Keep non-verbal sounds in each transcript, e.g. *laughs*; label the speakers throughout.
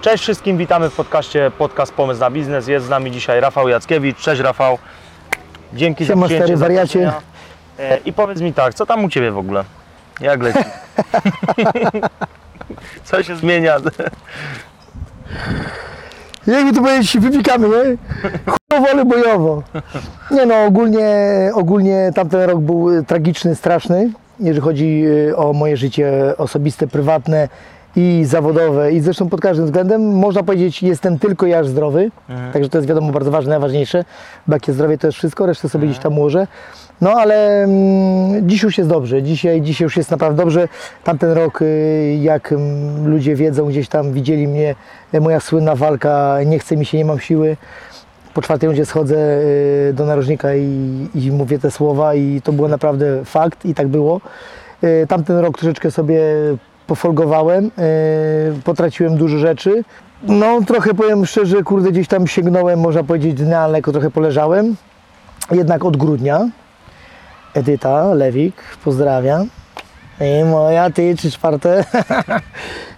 Speaker 1: Cześć wszystkim, witamy w podcaście Podcast Pomysł na Biznes. Jest z nami dzisiaj Rafał Jackiewicz. Cześć Rafał. Dzięki
Speaker 2: Siema,
Speaker 1: za przyjęcie
Speaker 2: stary wariacie.
Speaker 1: E, I powiedz mi tak, co tam u Ciebie w ogóle? Jak leci? *laughs* co się zmienia?
Speaker 2: Jakby to powiedzieć, wypikamy, nie? Chujowo, ale bojowo. Nie no, ogólnie, ogólnie tamten rok był y, tragiczny, straszny, jeżeli chodzi y, o moje życie osobiste, prywatne i zawodowe. I zresztą pod każdym względem można powiedzieć, jestem tylko ja zdrowy. Także to jest wiadomo bardzo ważne, najważniejsze. Bo jakie zdrowie to jest wszystko, resztę sobie gdzieś tam ułożę. No ale mm, dziś już jest dobrze, dzisiaj, dzisiaj już jest naprawdę dobrze. Tamten rok, y, jak mm, ludzie wiedzą, gdzieś tam widzieli mnie, y, moja słynna walka, nie chce mi się, nie mam siły. Po czwartej rundzie schodzę y, do narożnika i, i mówię te słowa i to było naprawdę fakt i tak było. Tamten rok troszeczkę sobie pofolgowałem, y, potraciłem dużo rzeczy. No trochę powiem szczerze, kurde gdzieś tam sięgnąłem, można powiedzieć dna, ale lekko trochę poleżałem. Jednak od grudnia Edyta Lewik, pozdrawiam. I moja, ty, trzy czwarte.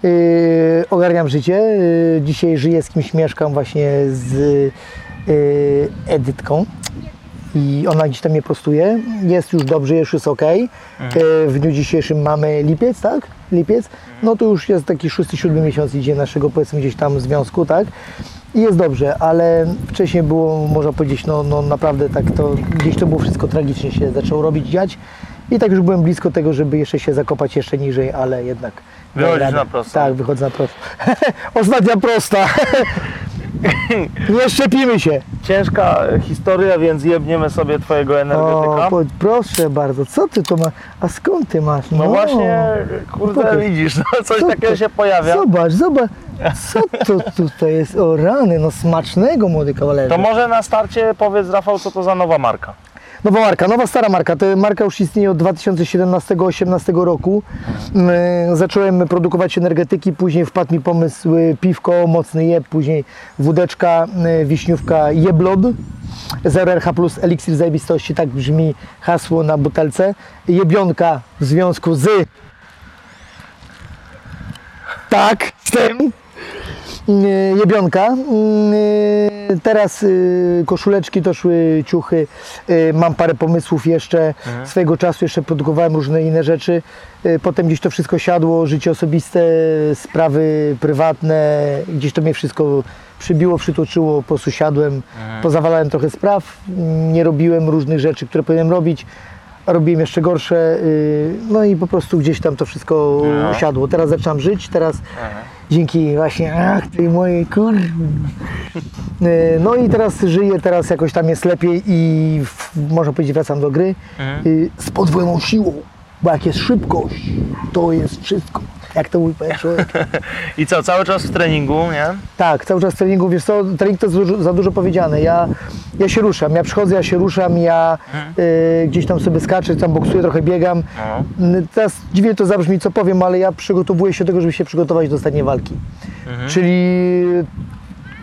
Speaker 2: Yy, *laughs* ogarniam życie. Yy, Dzisiaj żyję z kimś, mieszkam właśnie z yy, Edytką. I ona gdzieś tam mnie prostuje. Jest już dobrze, już jest ok. W dniu dzisiejszym mamy lipiec, tak? Lipiec. No to już jest taki szósty, siódmy miesiąc idzie naszego powiedzmy gdzieś tam związku, tak? I jest dobrze, ale wcześniej było, można powiedzieć, no, no naprawdę tak to, gdzieś to było wszystko tragicznie się zaczęło robić, dziać. I tak już byłem blisko tego, żeby jeszcze się zakopać jeszcze niżej, ale jednak...
Speaker 1: Wychodzisz na prostą.
Speaker 2: Tak, wychodzę na prostą. *laughs* Ostatnia prosta. *laughs* *laughs* Nie szczepimy się.
Speaker 1: Ciężka historia, więc jebniemy sobie Twojego energetyka.
Speaker 2: O, po, proszę bardzo, co ty to masz? A skąd ty masz?
Speaker 1: no właśnie, kurde,
Speaker 2: Pokaż.
Speaker 1: widzisz, no, coś
Speaker 2: Co
Speaker 1: takiego
Speaker 2: to?
Speaker 1: się pojawia.
Speaker 2: Zobacz, zobacz. Co to tutaj jest? O rany, no smacznego, młody kawalerze.
Speaker 1: To może na starcie powiedz Rafał, co to za nowa marka?
Speaker 2: Nowa marka, nowa stara marka. Ta marka już istnieje od 2017-2018 roku. Mm, Zacząłem produkować energetyki, później wpadł mi pomysł y, piwko, mocny jeb, później wódeczka, y, wiśniówka jeblod. 0RH plus eliksir zajebistości, tak brzmi hasło na butelce. Jebionka w związku z... Tak, z tym. Y, jebionka. Y, Teraz y, koszuleczki to szły, ciuchy. Mam parę pomysłów jeszcze. Swojego czasu jeszcze produkowałem różne inne rzeczy. Potem gdzieś to wszystko siadło, życie osobiste, sprawy prywatne. Gdzieś to mnie wszystko przybiło, przytoczyło, po prostu siadłem. Pozawalałem trochę spraw. Nie robiłem różnych rzeczy, które powinienem robić. Robiłem jeszcze gorsze. y, No i po prostu gdzieś tam to wszystko
Speaker 1: No.
Speaker 2: siadło. Teraz zaczynam żyć, teraz dzięki właśnie ach, tej mojej kur... Y, No i teraz żyję, teraz jakoś tam jest lepiej i można powiedzieć wracam do gry y, z podwójną siłą, bo jak jest szybkość, to jest wszystko. Jak to pan człowiek. *laughs*
Speaker 1: I co, cały czas w treningu, nie?
Speaker 2: Tak, cały czas treningu, wiesz co, trening to dużo, za dużo powiedziane. Ja, ja się ruszam, ja przychodzę, ja się ruszam, ja y, gdzieś tam sobie skaczę, tam boksuję, trochę biegam. Y, Teraz dziwnie to zabrzmi, co powiem, ale ja przygotowuję się do tego, żeby się przygotować do ostatniej walki. Czyli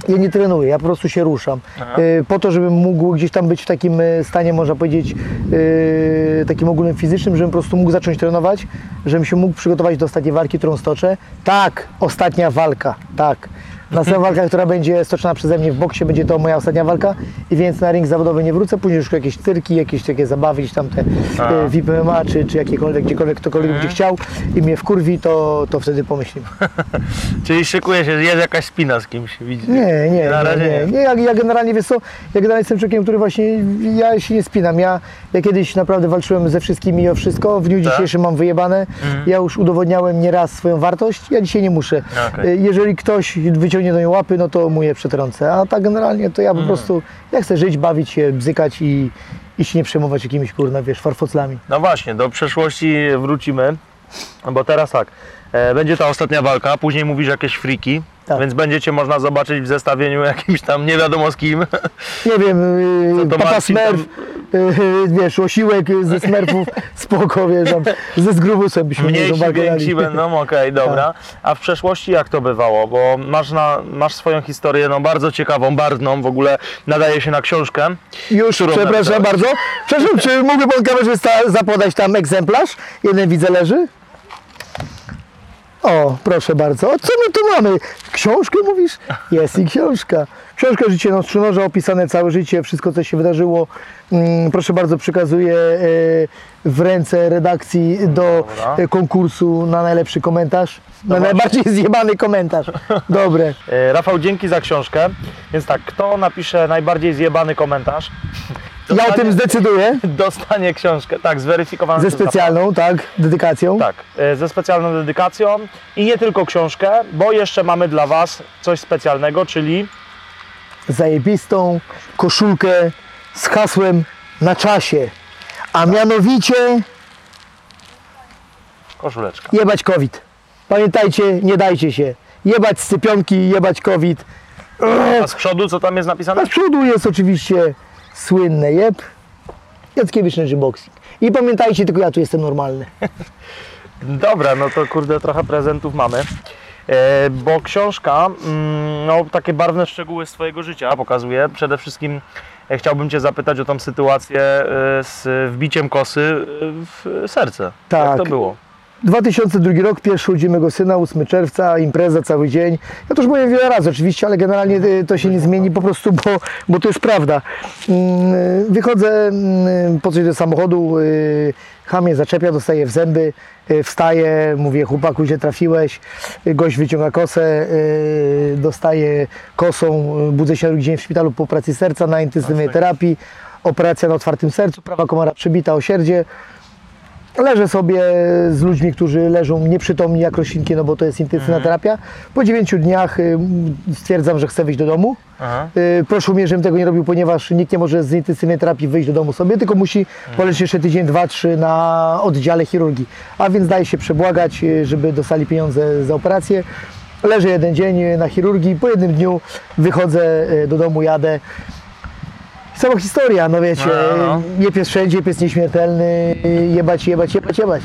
Speaker 2: ja nie trenuję, ja po prostu się ruszam. Y, Po to, żebym mógł gdzieś tam być w takim y, stanie, można powiedzieć, y, takim ogólnym fizycznym, żebym po prostu mógł zacząć trenować, żebym się mógł przygotować do ostatniej walki, którą stoczę. Tak, ostatnia walka, tak. Następna walka, która będzie stoczona przeze mnie w boksie, będzie to moja ostatnia walka i więc na ring zawodowy nie wrócę, później już jakieś cyrki, jakieś takie zabawy, gdzieś tam te y, VIP MMA, czy, czy jakiekolwiek, gdziekolwiek ktokolwiek będzie chciał i mnie wkurwi, to, to wtedy pomyślimy. *laughs*
Speaker 1: Czyli szykuje się, jest jakaś spina z kimś, widzisz?
Speaker 2: Nie, nie,
Speaker 1: Na razie
Speaker 2: nie, nie. nie ja, ja generalnie, wiesz co, ja generalnie jestem człowiekiem, który właśnie, ja się nie spinam. Ja, ja kiedyś naprawdę walczyłem ze wszystkimi o wszystko, w dniu
Speaker 1: Tak?
Speaker 2: dzisiejszym mam wyjebane. Ja już udowodniałem nieraz swoją wartość, ja dzisiaj nie muszę.
Speaker 1: Okej.
Speaker 2: Y, Jeżeli ktoś wyciągnie do mnie łapy, no to mu je przetrącę. A tak generalnie to ja po prostu, ja chcę żyć, bawić się, bzykać i, i się nie przejmować jakimiś, kurna, wiesz, farfoclami.
Speaker 1: No właśnie, do przeszłości wrócimy, bo teraz tak, e, będzie ta ostatnia walka, później mówisz jakieś friki,
Speaker 2: Tak.
Speaker 1: więc będziecie można zobaczyć w zestawieniu jakimś tam nie wiadomo z kim.
Speaker 2: Nie wiem, *laughs* y,
Speaker 1: to
Speaker 2: Papa
Speaker 1: Marcin
Speaker 2: Smurf, y, wiesz, osiłek ze Smurfów, *laughs* spoko, wiesz, tam, ze zgrubusem byśmy
Speaker 1: Mniejsi, więksi będą, *laughs* okej, dobra. A w przeszłości jak to bywało? Bo masz, na, masz swoją historię no, bardzo ciekawą, barwną, w ogóle nadaje się na książkę.
Speaker 2: Już, przepraszam
Speaker 1: napisałeś?
Speaker 2: bardzo. Przepraszam, czy mógłby pan kamerzysta zapodać tam egzemplarz? Jeden widzę leży. O, proszę bardzo. O, co my tu mamy? Książkę mówisz? Jest i książka. Książka Życie na Strzynorza, opisane całe życie, wszystko co się wydarzyło. Mm, proszę bardzo, przekazuję e, w ręce redakcji do
Speaker 1: Dobra.
Speaker 2: e, konkursu na najlepszy komentarz. Na najbardziej *laughs* zjebany komentarz. Dobre.
Speaker 1: E, Rafał, dzięki za książkę. Więc tak, kto napisze najbardziej zjebany komentarz,
Speaker 2: Ja o tym zdecyduję. *laughs*
Speaker 1: dostanie książkę, tak, zweryfikowaną
Speaker 2: Ze specjalną, tak, dedykacją.
Speaker 1: Tak, e, ze specjalną dedykacją i nie tylko książkę, bo jeszcze mamy dla Was coś specjalnego, czyli
Speaker 2: Zajebistą koszulkę z hasłem na czasie. A mianowicie
Speaker 1: koszuleczka.
Speaker 2: jebać COVID. Pamiętajcie, nie dajcie się. Jebać scypionki, jebać COVID.
Speaker 1: A z przodu co tam jest
Speaker 2: A
Speaker 1: napisane?
Speaker 2: z przodu jest oczywiście słynne jeb. Jackiewicz leży boxing. I pamiętajcie, tylko ja tu jestem normalny. *laughs*
Speaker 1: Dobra, no to kurde trochę prezentów mamy. E, bo książka, mm, no takie barwne szczegóły z Twojego życia pokazuje. Przede wszystkim e, chciałbym Cię zapytać o tą sytuację e, z wbiciem kosy w serce. Jak
Speaker 2: Tak.
Speaker 1: to było?
Speaker 2: 2002 rok, pierwszy urodziny mego syna, 8 czerwca, impreza cały dzień. Ja to już mówiłem wiele razy oczywiście, ale generalnie y, to się nie zmieni po prostu, bo, bo to jest prawda. Mm, Wychodzę mm, po coś do samochodu, y, chamie zaczepia, dostaję w zęby, y, wstaję, mówię chłopaku, gdzie trafiłeś, gość wyciąga kosę, dostaję kosą, budzę się drugi dzień w szpitalu po operacji serca na intensywnej terapii, operacja na otwartym sercu, prawa komara przebita o sierdzie. Leżę sobie z ludźmi, którzy leżą nieprzytomni jak roślinki, no bo to jest intensywna terapia. Po 9 dniach y, stwierdzam, że chcę wyjść do domu.
Speaker 1: Aha.
Speaker 2: Y, Proszę mnie, żebym tego nie robił, ponieważ nikt nie może z intensywnej terapii wyjść do domu sobie, tylko musi poleżeć jeszcze tydzień, dwa, trzy na oddziale chirurgii. A więc daje się przebłagać, y, żeby dostali pieniądze za operację. Leżę jeden dzień na chirurgii, po jednym dniu wychodzę do domu, jadę. Cała historia, no wiecie,
Speaker 1: No, no.
Speaker 2: nie pies wszędzie, pies nieśmiertelny, jebać, jebać, jebać, jebać.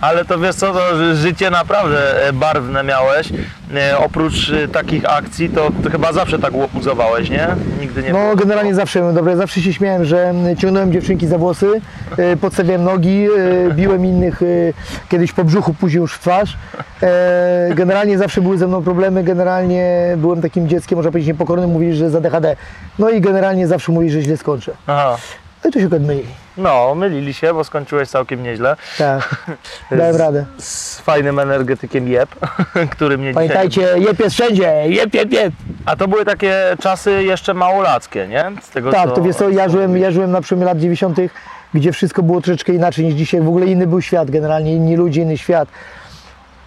Speaker 1: Ale to wiesz co, to ży- życie naprawdę e, barwne miałeś. E, Oprócz e, takich akcji, to, to chyba zawsze tak łobuzowałeś, nie? Nigdy nie
Speaker 2: No generalnie zawsze byłem dobry, zawsze się śmiałem, że mm, ciągnąłem dziewczynki za włosy, y, podstawiałem nogi, y, biłem innych y, kiedyś po brzuchu, później już w twarz. E, Generalnie zawsze były ze mną problemy, generalnie byłem takim dzieckiem, można powiedzieć niepokornym, mówili, że za DHD. No i generalnie zawsze mówili, że źle skończę.
Speaker 1: Aha.
Speaker 2: No i to się akurat myli.
Speaker 1: No, mylili się, bo skończyłeś całkiem nieźle.
Speaker 2: Tak, *laughs* dałem
Speaker 1: Z-
Speaker 2: radę.
Speaker 1: Z fajnym energetykiem jeb, *laughs* który mnie dzisiaj...
Speaker 2: Pamiętajcie, jeb jest wszędzie, jeb, jeb, jeb.
Speaker 1: A to były takie czasy jeszcze małolackie, nie? Z tego,
Speaker 2: Tak,
Speaker 1: co...
Speaker 2: to wiesz co, ja żyłem, ja żyłem na przełomie lat 90., gdzie wszystko było troszeczkę inaczej niż dzisiaj. W ogóle inny był świat generalnie, inni ludzie, inny świat.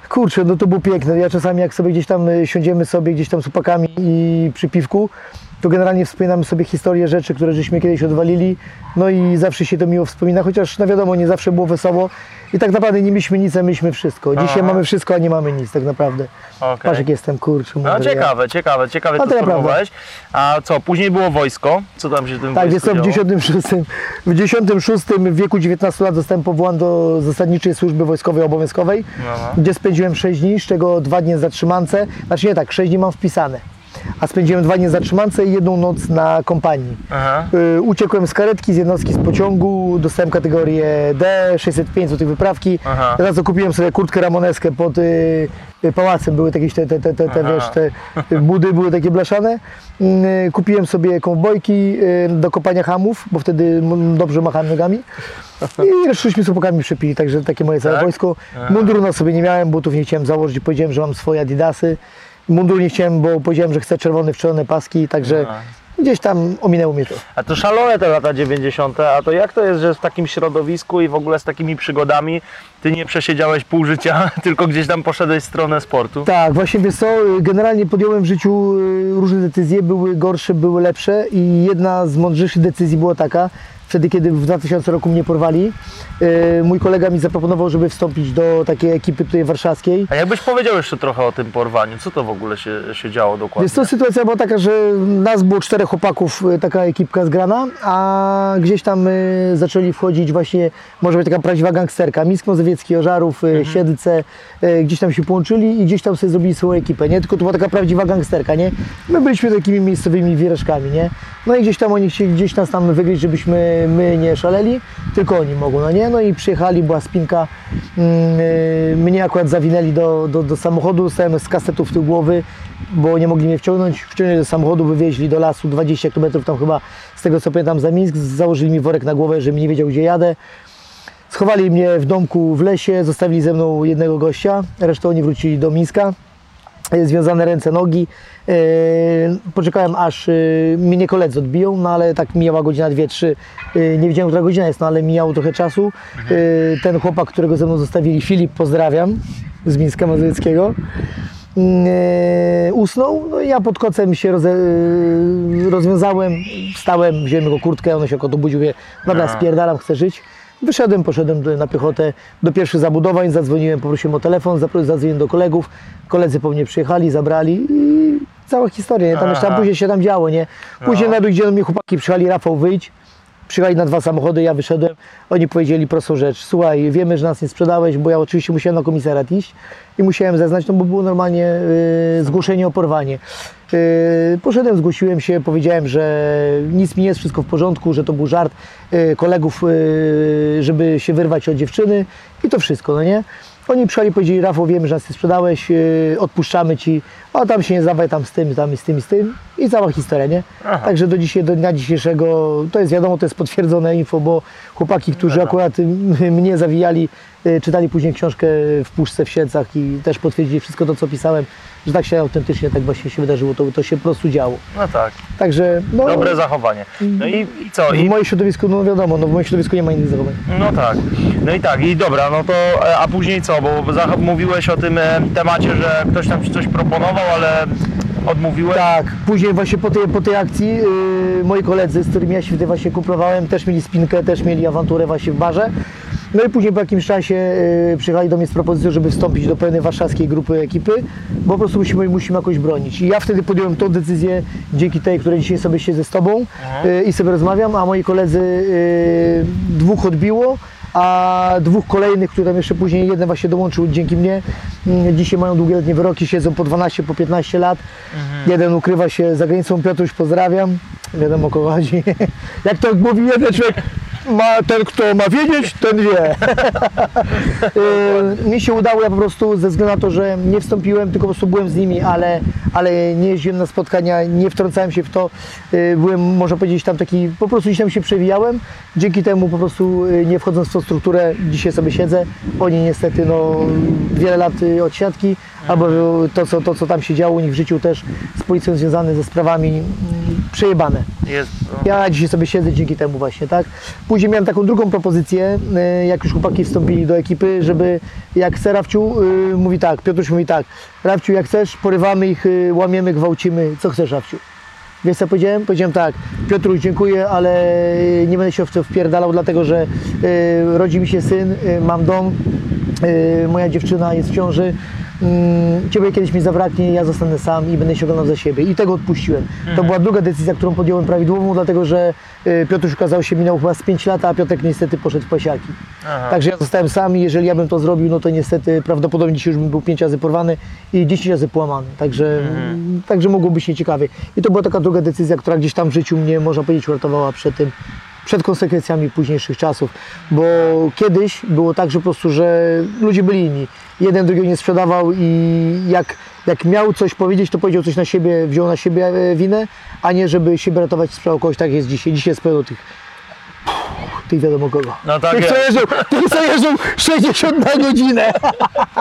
Speaker 2: Kurczę, no to było piękne. Ja czasami jak sobie gdzieś tam y, siądziemy sobie gdzieś tam z chłopakami i przy piwku, to generalnie wspominamy sobie historię rzeczy, które żeśmy kiedyś odwalili. No i zawsze się to miło wspomina, chociaż no wiadomo, nie zawsze było wesoło. I tak naprawdę nie mieliśmy nic, a mieliśmy wszystko. Dzisiaj
Speaker 1: Aha.
Speaker 2: mamy wszystko, a nie mamy nic tak naprawdę.
Speaker 1: Okej.
Speaker 2: Patrz jak jestem, kurczę.
Speaker 1: No
Speaker 2: mądry, ja.
Speaker 1: ciekawe, ciekawe, ciekawe
Speaker 2: No
Speaker 1: to sformułowałeś. A co, później było wojsko? Co tam się w tym
Speaker 2: Tak, jest w
Speaker 1: działo?
Speaker 2: 96, w 96 w wieku 19 lat zostałem powołany do zasadniczej służby wojskowej obowiązkowej,
Speaker 1: Aha.
Speaker 2: gdzie spędziłem 6 dni, z czego 2 dni w zatrzymance. Znaczy nie tak, 6 dni mam wpisane. A spędziłem 2 dni zatrzymance i jedną noc na kompanii.
Speaker 1: Aha.
Speaker 2: Y, Uciekłem z karetki, z jednostki z pociągu, dostałem kategorię D, 605 zł wyprawki.
Speaker 1: Aha.
Speaker 2: Teraz kupiłem sobie kurtkę ramoneskę pod y, y, pałacem, były jakieś te, te, te, te, te,
Speaker 1: Aha.
Speaker 2: wiesz, te *laughs* y, budy były takie blaszane. Y, Kupiłem sobie kowbojki y, do kopania hamów, bo wtedy dobrze machałem nogami. I ruszyliśmy z chłopakami przepili, także takie moje całe
Speaker 1: Tak?
Speaker 2: wojsko. Munduru na sobie nie miałem, butów nie chciałem założyć, powiedziałem, że mam swoje adidasy. Mundur nie chciałem, bo powiedziałem, że chcę czerwone w czerwone paski, także gdzieś tam ominęło mnie to.
Speaker 1: A to szalone te lata 90. A to jak to jest, że w takim środowisku i w ogóle z takimi przygodami ty nie przesiedziałeś pół życia, *laughs* tylko gdzieś tam poszedłeś w stronę sportu?
Speaker 2: Tak, właśnie wiesz co, generalnie podjąłem w życiu y, różne decyzje, były gorsze, były lepsze i jedna z mądrzejszych decyzji była taka, wtedy kiedy w 2000 roku mnie porwali, y, mój kolega mi zaproponował, żeby wstąpić do takiej ekipy tutaj warszawskiej.
Speaker 1: A jakbyś powiedział jeszcze trochę o tym porwaniu, co to w ogóle się, się działo dokładnie?
Speaker 2: Więc to sytuacja była taka, że nas było czterech chłopaków, y, taka ekipka zgrana, a gdzieś tam zaczęli wchodzić właśnie, może być taka prawdziwa gangsterka, Misk Mazowiecki, Ożarów, y, Siedlce, y, gdzieś tam się połączyli i gdzieś tam sobie zrobili swoją ekipę, nie? Tylko to była taka prawdziwa gangsterka, nie? My byliśmy takimi miejscowymi wieraszkami, nie? No i gdzieś tam oni chcieli gdzieś nas tam wygryźć, żebyśmy my nie szaleli, tylko oni mogą, no nie? No i przyjechali, była spinka, mm, y, mnie akurat zawinęli do, do, do samochodu, stałem z kasetów w tył głowy, bo nie mogli mnie wciągnąć, wciągnęli do samochodu, wywieźli do lasu 20 km tam chyba, z tego co pamiętam, za Mińsk, założyli mi worek na głowę, żebym nie wiedział gdzie jadę. Schowali mnie w domku w lesie, zostawili ze mną jednego gościa, resztę oni wrócili do Mińska. E, Związane ręce, nogi. E, Poczekałem aż e, mnie koledzy odbiją, no ale tak mijała godzina, dwie, trzy. Nie wiedziałem, która godzina jest, no ale mijało trochę czasu. Ten chłopak, którego ze mną zostawili, Filip, pozdrawiam, z Mińska Mazowieckiego. E, Usnął, no i ja pod kocem się rozwiązałem, wstałem, wziąłem jego kurtkę, on się kot obudził, wie, dobra, spierdalam, chcę żyć. Wyszedłem, poszedłem do, na piechotę do pierwszych zabudowań, zadzwoniłem, poprosiłem o telefon, zadzwoniłem do kolegów, koledzy po mnie przyjechali, zabrali i cała historia, nie? Tam jeszcze,
Speaker 1: Aha.
Speaker 2: później się tam działo, nie? Później
Speaker 1: No.
Speaker 2: na gdzie do mnie chłopaki przyjechali, Rafał wyjdź, przyjechali na dwa samochody, ja wyszedłem, oni powiedzieli prostą rzecz, słuchaj, wiemy, że nas nie sprzedałeś, bo ja oczywiście musiałem na komisariat iść i musiałem zeznać, no bo było normalnie y, zgłoszenie o porwanie. Y, poszedłem, zgłosiłem się, powiedziałem, że nic mi nie jest, wszystko w porządku, że to był żart y, kolegów, y, żeby się wyrwać od dziewczyny i to wszystko, no nie? Oni przyjechali, powiedzieli, Rafał, wiemy, że nas sprzedałeś, yy, odpuszczamy Ci, a tam się nie zawaj tam z tym, tam i z tym i z tym i cała historia, nie?
Speaker 1: Aha.
Speaker 2: Także do dzisiaj, do dnia dzisiejszego, to jest wiadomo, to jest potwierdzone info, bo chłopaki, którzy
Speaker 1: Dobra.
Speaker 2: akurat mnie zawijali, czytali później książkę w Puszce w Siedlcach i też potwierdzili wszystko to, co pisałem, że tak się autentycznie tak właśnie się wydarzyło, to, to się po prostu działo.
Speaker 1: No tak,
Speaker 2: Także, no,
Speaker 1: dobre zachowanie. No i, i co?
Speaker 2: w
Speaker 1: I,
Speaker 2: moim środowisku, no wiadomo, no w moim środowisku nie ma innych zachowań.
Speaker 1: no tak, no i tak, i dobra, no to, e, a później co? Bo mówiłeś o tym e, temacie, że ktoś tam ci coś proponował, ale odmówiłeś.
Speaker 2: Tak, później właśnie po tej, po tej akcji yy, moi koledzy, z którymi ja się wtedy właśnie kuplowałem, też mieli spinkę, też mieli awanturę właśnie w barze. No i później po jakimś czasie yy, przyjechali do mnie z propozycją, żeby wstąpić do pewnej warszawskiej grupy ekipy, bo po prostu musimy, musimy jakoś bronić. I ja wtedy podjąłem tą decyzję, dzięki tej, której dzisiaj sobie siedzę z Tobą yy, i sobie rozmawiam, a moi koledzy yy, dwóch odbiło, a dwóch kolejnych, które tam jeszcze później jeden właśnie dołączył dzięki mnie, mm, dzisiaj mają długoletnie wyroki, siedzą po 12, po 15 lat. Jeden ukrywa się za granicą, Piotruś pozdrawiam, wiadomo o kogo chodzi. *laughs* Jak to mówi jeden człowiek, ma, ten kto ma wiedzieć, ten wie. *laughs* Y, Mi się udało, ja po prostu ze względu na to, że nie wstąpiłem, tylko po prostu byłem z nimi, ale, ale nie jeździłem na spotkania, nie wtrącałem się w to. Y, Byłem, można powiedzieć, tam taki, po prostu gdzieś tam się przewijałem. Dzięki temu po prostu y, nie wchodząc w tą strukturę, dzisiaj sobie siedzę. Oni niestety no, wiele lat y, odsiadki, albo to co, to, co tam się działo u nich w życiu też z policją związane ze sprawami mm, przejebane.
Speaker 1: Jest, no.
Speaker 2: Ja dzisiaj sobie siedzę dzięki temu właśnie, tak? Później miałem taką drugą propozycję, y, jak już chłopaki wstąpili do ekipy, żeby jak chce Rafciu, y, mówi tak, Piotruś mówi tak, Rafciu jak chcesz, porywamy ich, y, łamiemy, gwałcimy, co chcesz Rafciu? Wiesz co powiedziałem? Powiedziałem tak, Piotruś dziękuję, ale nie będę się w to wpierdalał, dlatego że y, rodzi mi się syn, y, mam dom, moja dziewczyna jest w ciąży, mm, ciebie kiedyś mi zabraknie, ja zostanę sam i będę się oglądał za siebie. I tego odpuściłem. To była druga decyzja, którą podjąłem prawidłową, dlatego że y, Piotruś okazało się minął chyba z 5 lat, a Piotrek niestety poszedł w pasiaki.
Speaker 1: Aha.
Speaker 2: Także ja zostałem sam i jeżeli ja bym to zrobił, no to niestety prawdopodobnie dzisiaj już bym był 5 razy porwany i 10 razy połamany. Także, także mogło być nieciekawie. I to była taka druga decyzja, która gdzieś tam w życiu mnie, można powiedzieć, uratowała przed tym, przed konsekwencjami późniejszych czasów, bo kiedyś było tak, że po prostu, że ludzie byli inni. Jeden drugiego nie sprzedawał i jak, jak miał coś powiedzieć, to powiedział coś na siebie, wziął na siebie e, winę, a nie żeby siebie ratować, sprzedał kogoś, tak jest dzisiaj. Dzisiaj jest pełno tych, tych wiadomo kogo.
Speaker 1: No tak
Speaker 2: tych, co jeżdżą, tych, co jeżdżą 60 na godzinę.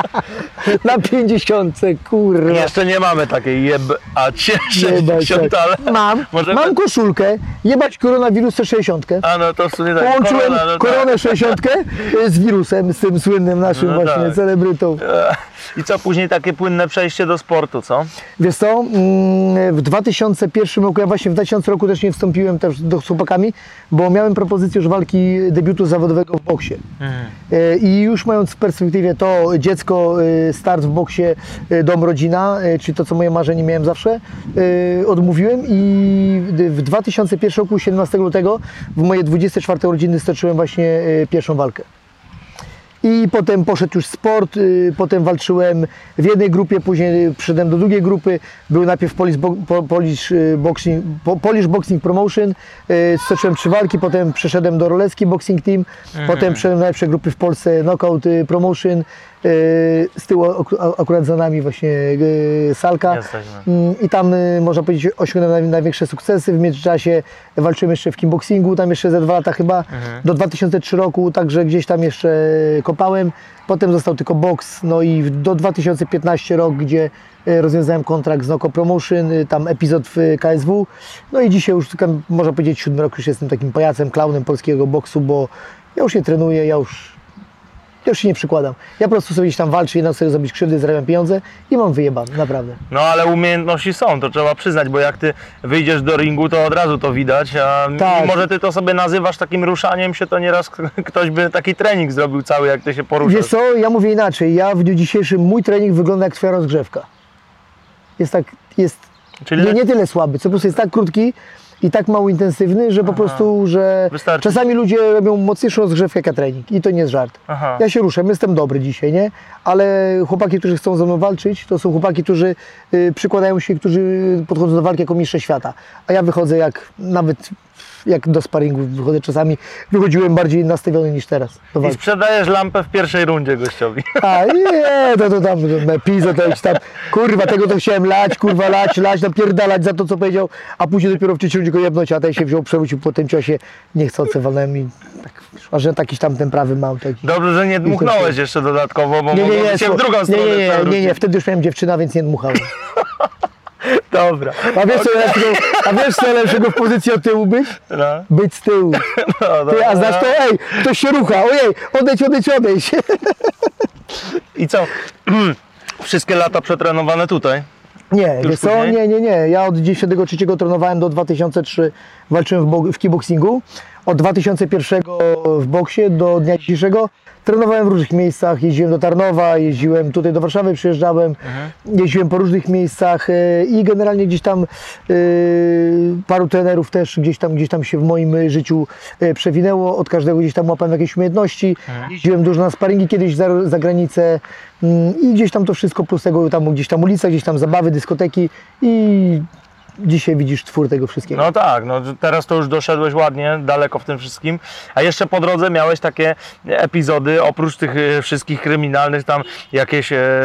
Speaker 2: *laughs* na 50, kurwa.
Speaker 1: Jeszcze nie mamy takiej jeb... a
Speaker 2: Jebać,
Speaker 1: 60,
Speaker 2: tak.
Speaker 1: ale...
Speaker 2: Mam,
Speaker 1: Możemy-
Speaker 2: mam koszulkę, jebać koronawirusa 60.
Speaker 1: A no to w sumie tak.
Speaker 2: Połączyłem
Speaker 1: korona, no tak.
Speaker 2: koronę 60 z wirusem, z tym słynnym naszym
Speaker 1: No
Speaker 2: właśnie
Speaker 1: tak.
Speaker 2: celebrytą. *laughs*
Speaker 1: I co później takie płynne przejście do sportu, co?
Speaker 2: Wiesz co, mm, w 2001 roku, ja właśnie w 2000 roku też nie wstąpiłem też do chłopakami, bo miałem propozycję już walki debiutu zawodowego w boksie. E, I już mając w perspektywie to dziecko, e, start w boksie, e, dom, rodzina, czyli to, co moje marzenie miałem zawsze, odmówiłem i w 2001 roku, 17 lutego, w moje 24 urodziny stoczyłem właśnie pierwszą walkę. I potem poszedł już sport, y, potem walczyłem w jednej grupie, później przyszedłem do drugiej grupy. Był najpierw Polish, Bo- Po- Polish, y, Boxing, Po- Polish Boxing Promotion, y, stoczyłem trzy walki, potem przeszedłem do Rolecki Boxing Team, potem przeszedłem do najlepszej grupy w Polsce Knockout Promotion. Y, Z tyłu ak- akurat za nami właśnie y, Salka.
Speaker 1: Jesteśmy.
Speaker 2: Mm, I tam y, można powiedzieć osiągnąłem naj- największe sukcesy. W międzyczasie walczyłem jeszcze w kickboxingu, tam jeszcze ze dwa lata chyba, do 2003 roku, także gdzieś tam jeszcze kopałem. Potem został tylko boks, no i do 2015 rok, gdzie rozwiązałem kontrakt z Noko Promotion, tam epizod w KSW. No i dzisiaj już można powiedzieć siódmy rok już jestem takim pajacem, klaunem polskiego boksu, bo ja już nie trenuję, ja już ja już się nie przykładam. Ja po prostu sobie gdzieś tam walczę, jednak sobie zrobić krzywdy, zarabiam pieniądze i mam wyjebane, naprawdę.
Speaker 1: No ale umiejętności są, to trzeba przyznać, bo jak ty wyjdziesz do ringu, to od razu to widać, a
Speaker 2: Tak.
Speaker 1: mimo, że ty to sobie nazywasz takim ruszaniem się, to nieraz *laughs* ktoś by taki trening zrobił cały, jak ty się poruszasz.
Speaker 2: Wiesz co, ja mówię inaczej. Ja w dniu dzisiejszym, mój trening wygląda jak twoja rozgrzewka. Jest tak, jest
Speaker 1: Czyli
Speaker 2: nie, nie tyle słaby, co po prostu jest tak krótki i tak mało intensywny, że po prostu, że
Speaker 1: Wystarczy.
Speaker 2: czasami ludzie robią mocniejszą rozgrzewkę jak ja trening i to nie jest żart.
Speaker 1: Aha.
Speaker 2: Ja się ruszam, jestem dobry dzisiaj, nie? Ale chłopaki, którzy chcą ze mną walczyć, to są chłopaki, którzy y, przykładają się, którzy podchodzą do walki jako mistrze świata. A ja wychodzę jak, nawet jak do sparingu wychodzę czasami, wychodziłem bardziej nastawiony niż teraz
Speaker 1: I sprzedajesz lampę w pierwszej rundzie gościowi. *laughs*
Speaker 2: A nie, to, to tam pizza to jakiś tam, kurwa, tego to chciałem lać, kurwa, lać, lać, napierdalać za to, co powiedział, a później dopiero w trzeciej rundzie go jebnąć, a ten się wziął, przewrócił po tym ciosie, niechcący walnąłem i tak, a że takiś tam ten prawy mam, taki.
Speaker 1: Dobrze, że nie dmuchnąłeś jeszcze dodatkowo, bo
Speaker 2: Nie, nie, nie,
Speaker 1: się w drugą
Speaker 2: nie,
Speaker 1: stronę
Speaker 2: nie, nie, nie, nie, wtedy już miałem dziewczyna, więc nie dmuchałem. *laughs*
Speaker 1: Dobra.
Speaker 2: A wiesz, co lepszego, a wiesz co lepszego w pozycji od tyłu być?
Speaker 1: No,
Speaker 2: Być z tyłu. *laughs*
Speaker 1: no,
Speaker 2: Ty, a znasz to, ej, ktoś się rucha, ojej, odejdź, odejdź, odejdź. *laughs*
Speaker 1: I co? *clears throat* Wszystkie lata przetrenowane tutaj?
Speaker 2: Nie, wiesz co? Nie, nie, nie. Ja od 93 trenowałem do 2003 walczyłem w, w kickboxingu. Od 2001 w boksie do dnia dzisiejszego trenowałem w różnych miejscach. Jeździłem do Tarnowa, jeździłem tutaj do Warszawy, przyjeżdżałem, jeździłem po różnych miejscach e, i generalnie gdzieś tam e, paru trenerów też gdzieś tam, gdzieś tam się w moim życiu e, przewinęło. Od każdego gdzieś tam łapałem jakieś umiejętności. Jeździłem dużo na sparingi kiedyś za, za granicę mm, i gdzieś tam to wszystko plus tego tam gdzieś tam ulica, gdzieś tam zabawy, dyskoteki i dzisiaj widzisz twór tego wszystkiego.
Speaker 1: No tak, no teraz to już doszedłeś ładnie, daleko w tym wszystkim. A jeszcze po drodze miałeś takie epizody, oprócz tych e, wszystkich kryminalnych, tam jakieś e,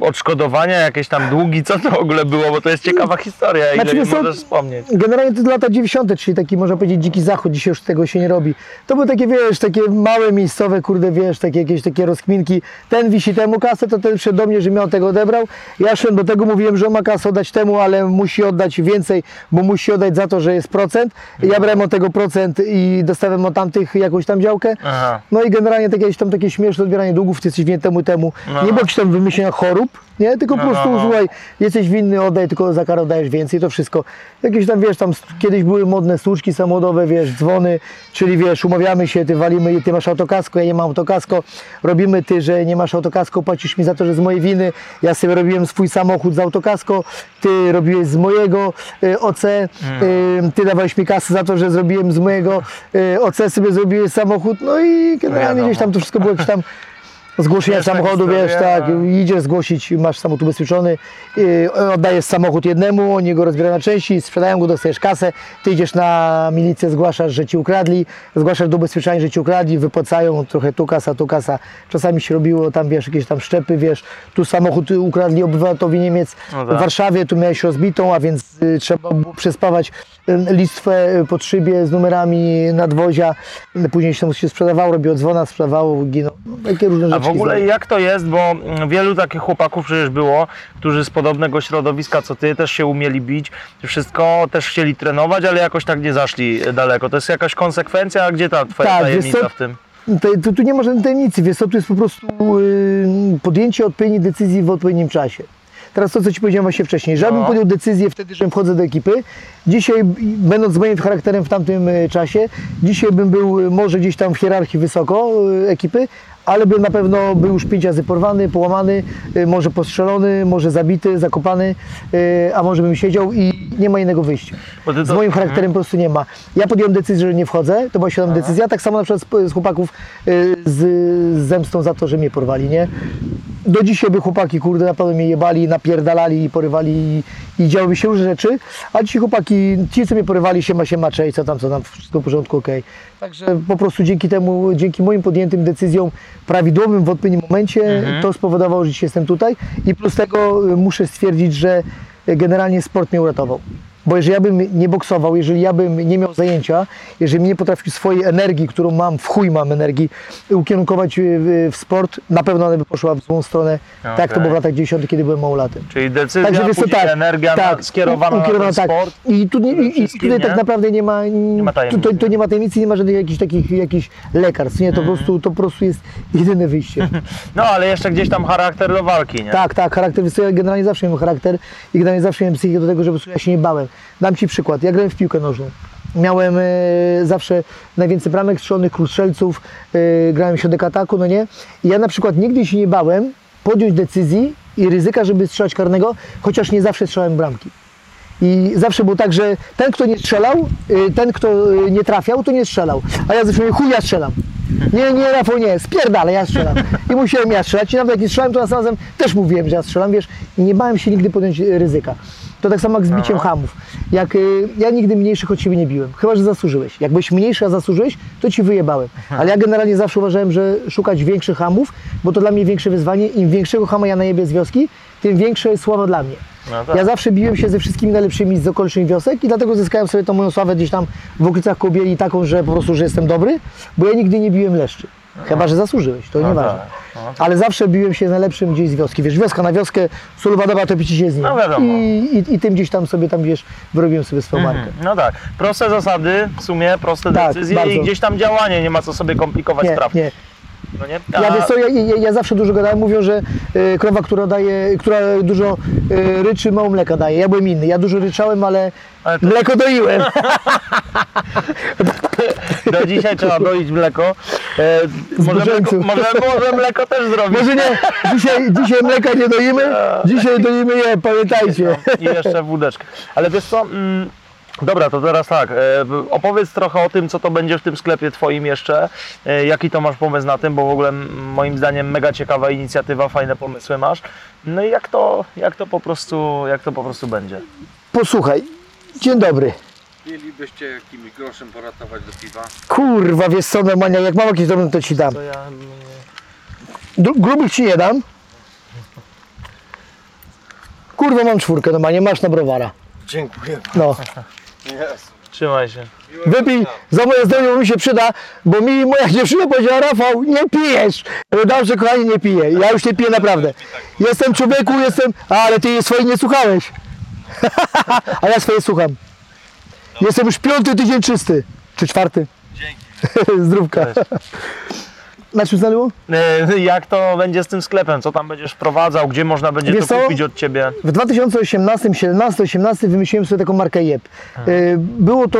Speaker 1: odszkodowania, jakieś tam długi, co to w ogóle było, bo to jest ciekawa historia, ile
Speaker 2: Znaczy, co,
Speaker 1: możesz wspomnieć.
Speaker 2: Generalnie to lata 90., czyli taki można powiedzieć dziki zachód, dzisiaj już tego się nie robi. To były takie, wiesz, takie małe miejscowe, kurde, wiesz, takie jakieś takie rozkminki. Ten wisi temu kasę, to ten przyszedł do mnie, że miał tego odebrał. Ja szedłem do tego, mówiłem, że on ma kasę oddać temu, ale musi oddać więcej, bo musi oddać za to, że jest procent. Ja brałem od tego procent i dostałem od tamtych jakąś tam działkę.
Speaker 1: Aha.
Speaker 2: No i generalnie takie, jakieś tam takie śmieszne odbieranie długów, ty jesteś winien temu temu.
Speaker 1: No.
Speaker 2: Nie było jakichś tam wymyślenia chorób, nie? Tylko
Speaker 1: No,
Speaker 2: po prostu
Speaker 1: no, no.
Speaker 2: słuchaj, jesteś winny, oddaj, tylko za karę oddajesz więcej, to wszystko. Jakieś tam, wiesz, tam kiedyś były modne słuczki samochodowe, wiesz, dzwony, czyli wiesz, umawiamy się, ty walimy, ty masz autokasko, ja nie mam autokasko, robimy ty, że nie masz autokasko, płacisz mi za to, że z mojej winy, ja sobie robiłem swój samochód z autokasko, ty robiłeś z mojego y, OC, y, ty dawałeś mi kasę za to, że zrobiłem z mojego y, OC, sobie zrobiłeś samochód, no i generalnie gdzieś tam to wszystko było jakieś tam *laughs* Zgłoszenia
Speaker 1: taka
Speaker 2: samochodu, wiesz, tak, idziesz zgłosić, masz samochód ubezpieczony, yy, oddajesz samochód jednemu, oni go rozbierają na części, sprzedają go, dostajesz kasę, ty idziesz na milicję, zgłaszasz, że ci ukradli, zgłaszasz do ubezpieczenia, że ci ukradli, wypłacają trochę tu kasa, tu kasa. Czasami się robiło tam, wiesz, jakieś tam szczepy, wiesz, tu samochód ukradli obywatelowi Niemiec
Speaker 1: No tak.
Speaker 2: w Warszawie, tu miałeś rozbitą, a więc y, trzeba było przespawać listwę y, pod szybie z numerami nadwozia, później się się sprzedawało, robiło dzwona, sprzedawało, ginął, no, takie różne rzeczy.
Speaker 1: A w ogóle jak to jest, bo mm, wielu takich chłopaków przecież było, którzy z podobnego środowiska co ty też się umieli bić, wszystko też chcieli trenować, ale jakoś tak nie zaszli daleko. To jest jakaś konsekwencja, a gdzie ta twoja
Speaker 2: Tak,
Speaker 1: tajemnica
Speaker 2: co?
Speaker 1: w tym?
Speaker 2: To, to, tu nie ma żadnej tajemnicy, wiesz co, tu jest po prostu y, podjęcie odpowiedniej decyzji w odpowiednim czasie. Teraz to, co Ci powiedziałem właśnie wcześniej, żebym
Speaker 1: No.
Speaker 2: podjął decyzję wtedy, że wchodzę do ekipy. Dzisiaj, będąc moim charakterem w tamtym e, czasie, dzisiaj bym był e, może gdzieś tam w hierarchii wysoko e, ekipy, ale bym na pewno był już pięć razy porwany, połamany, e, może postrzelony, może zabity, zakopany, e, a może bym siedział i nie ma innego wyjścia.
Speaker 1: Ty
Speaker 2: Z
Speaker 1: to-
Speaker 2: moim charakterem po prostu nie ma. Ja podjąłem decyzję, że nie wchodzę, to była świadoma decyzja, tak samo na przykład z, chłopaków y, z, z zemstą za to, że mnie porwali, nie? Do dzisiaj by chłopaki, kurde, naprawdę mnie jebali, napierdalali i porywali i, i działy się różne rzeczy, a ci chłopaki, ci co mnie porywali, się ma się macze i co tam, co tam, wszystko w porządku, okej. Także po prostu dzięki temu, dzięki moim podjętym decyzjom prawidłowym w odpowiednim momencie, to spowodowało, że dzisiaj jestem tutaj i plus tego y, muszę stwierdzić, że generalnie sport mnie uratował. Bo jeżeli ja bym nie boksował, jeżeli ja bym nie miał zajęcia, jeżeli nie potrafił swojej energii, którą mam, w chuj mam energii, ukierunkować w, w sport, na pewno ona by poszła w złą stronę, tak jak to było w latach 90., kiedy byłem małolatem.
Speaker 1: Czyli decyzja,
Speaker 2: Także wiesz
Speaker 1: później energia na, skierowana
Speaker 2: ukierowana,
Speaker 1: na
Speaker 2: tak.
Speaker 1: sport.
Speaker 2: I, tu nie, i, i tutaj
Speaker 1: nie?
Speaker 2: tak naprawdę nie ma,
Speaker 1: ma
Speaker 2: tu, to,
Speaker 1: tajemnicy.
Speaker 2: to nie ma tajemnicy, nie ma żadnych jakichś takich jakichś lekarstw, nie, to,
Speaker 1: Mhm.
Speaker 2: po prostu, to po prostu jest jedyne wyjście. *laughs*
Speaker 1: No ale jeszcze gdzieś tam charakter do walki, nie?
Speaker 2: Tak, tak, charakter, ja generalnie zawsze miałem charakter i generalnie zawsze miałem psychikę do tego, żeby ja się nie bałem. Dam Ci przykład, ja grałem w piłkę nożną. Miałem e, zawsze najwięcej bramek strzelonych, król strzelców, e, grałem środek ataku, no nie? I ja na przykład nigdy się nie bałem podjąć decyzji i ryzyka, żeby strzelać karnego, chociaż nie zawsze strzelałem bramki. I zawsze było tak, że ten, kto nie strzelał, y, ten, kto y, nie trafiał, to nie strzelał. A ja zawsze mówię, chuj, ja strzelam. Nie, nie, Rafał, nie, spierdalę, ja strzelam. I musiałem ja strzelać. I nawet jak nie strzelałem, to razem też mówiłem, że ja strzelam, wiesz. I nie bałem się nigdy podjąć ryzyka. To tak samo jak z biciem hamów. Jak y, ja nigdy mniejszych od siebie nie biłem, chyba, że zasłużyłeś. Jakbyś mniejszy, a zasłużyłeś, to ci wyjebałem. Ale ja generalnie zawsze uważałem, że szukać większych hamów, bo to dla mnie większe wyzwanie. Im większego hama ja najebię z wioski, tym większe jest sława dla mnie.
Speaker 1: No tak.
Speaker 2: Ja zawsze biłem się ze wszystkimi najlepszymi z okolicznych wiosek i dlatego zyskałem sobie tą moją sławę gdzieś tam w okolicach Kobieli taką, że po prostu, że jestem dobry, bo ja nigdy nie biłem leszczy. Chyba, że zasłużyłeś, to
Speaker 1: No
Speaker 2: nieważne.
Speaker 1: tak, no tak.
Speaker 2: Ale zawsze biłem się najlepszym gdzieś z wioski. Wiesz, wioska na wioskę, solowa dobra, to picie się z nim.
Speaker 1: No wiadomo.
Speaker 2: I, i, I tym gdzieś tam sobie tam, wiesz, wyrobiłem sobie swoją markę.
Speaker 1: No tak, proste zasady, w sumie proste
Speaker 2: Tak,
Speaker 1: decyzje
Speaker 2: bardzo.
Speaker 1: i gdzieś tam działanie, nie ma co sobie komplikować
Speaker 2: Nie,
Speaker 1: spraw.
Speaker 2: nie.
Speaker 1: No nie?
Speaker 2: Ja,
Speaker 1: A-
Speaker 2: wiesz co, ja, ja, ja zawsze dużo gadałem, mówią, że y, krowa, która daje, która dużo y, ryczy, mało mleka daje. Ja byłem inny, ja dużo ryczałem, ale,
Speaker 1: Ale to-
Speaker 2: mleko doiłem. *laughs*
Speaker 1: Do dzisiaj trzeba doić mleko. E, może, mleko może, może mleko też zrobić.
Speaker 2: Może nie, dzisiaj, dzisiaj mleka nie doimy, *laughs* dzisiaj doimy je, pamiętajcie.
Speaker 1: I jeszcze wódeczkę. Ale wiesz co, mm, dobra, to teraz tak, e, opowiedz trochę o tym, co to będzie w tym sklepie twoim jeszcze, e, jaki to masz pomysł na tym, bo w ogóle moim zdaniem mega ciekawa inicjatywa, fajne pomysły masz. No i jak to, jak to po prostu, jak to po prostu będzie?
Speaker 2: Posłuchaj, dzień dobry.
Speaker 3: Mielibyście jakimś groszem poratować do piwa?
Speaker 2: Kurwa, wiesz co, normalnie, jak mam jakieś drobne, to ci dam.
Speaker 1: To ja,
Speaker 2: Dru- grubych ci nie dam. Kurwa, mam czwórkę normalnie, masz na browara.
Speaker 3: Dziękuję.
Speaker 2: No.
Speaker 1: Trzymaj się.
Speaker 2: Wypij za moje zdrowie, mi się przyda, bo mi moja dziewczyna powiedziała, Rafał, nie pijesz. Dobrze, kochani, nie piję. Ja już nie piję naprawdę. Jestem człowieku, jestem, a, ale ty swoje nie słuchałeś. *laughs* a ja swoje słucham. Jestem już piąty tydzień czysty. Czy czwarty? Dzięki. *laughs* Zdrówka. Na czym?
Speaker 1: E, Jak to będzie z tym sklepem? Co tam będziesz wprowadzał? Gdzie można będzie
Speaker 2: Wiesz
Speaker 1: to
Speaker 2: co?
Speaker 1: kupić od Ciebie?
Speaker 2: W 2018, 17, 18 wymyśliłem sobie taką markę Jeb. Y, Było to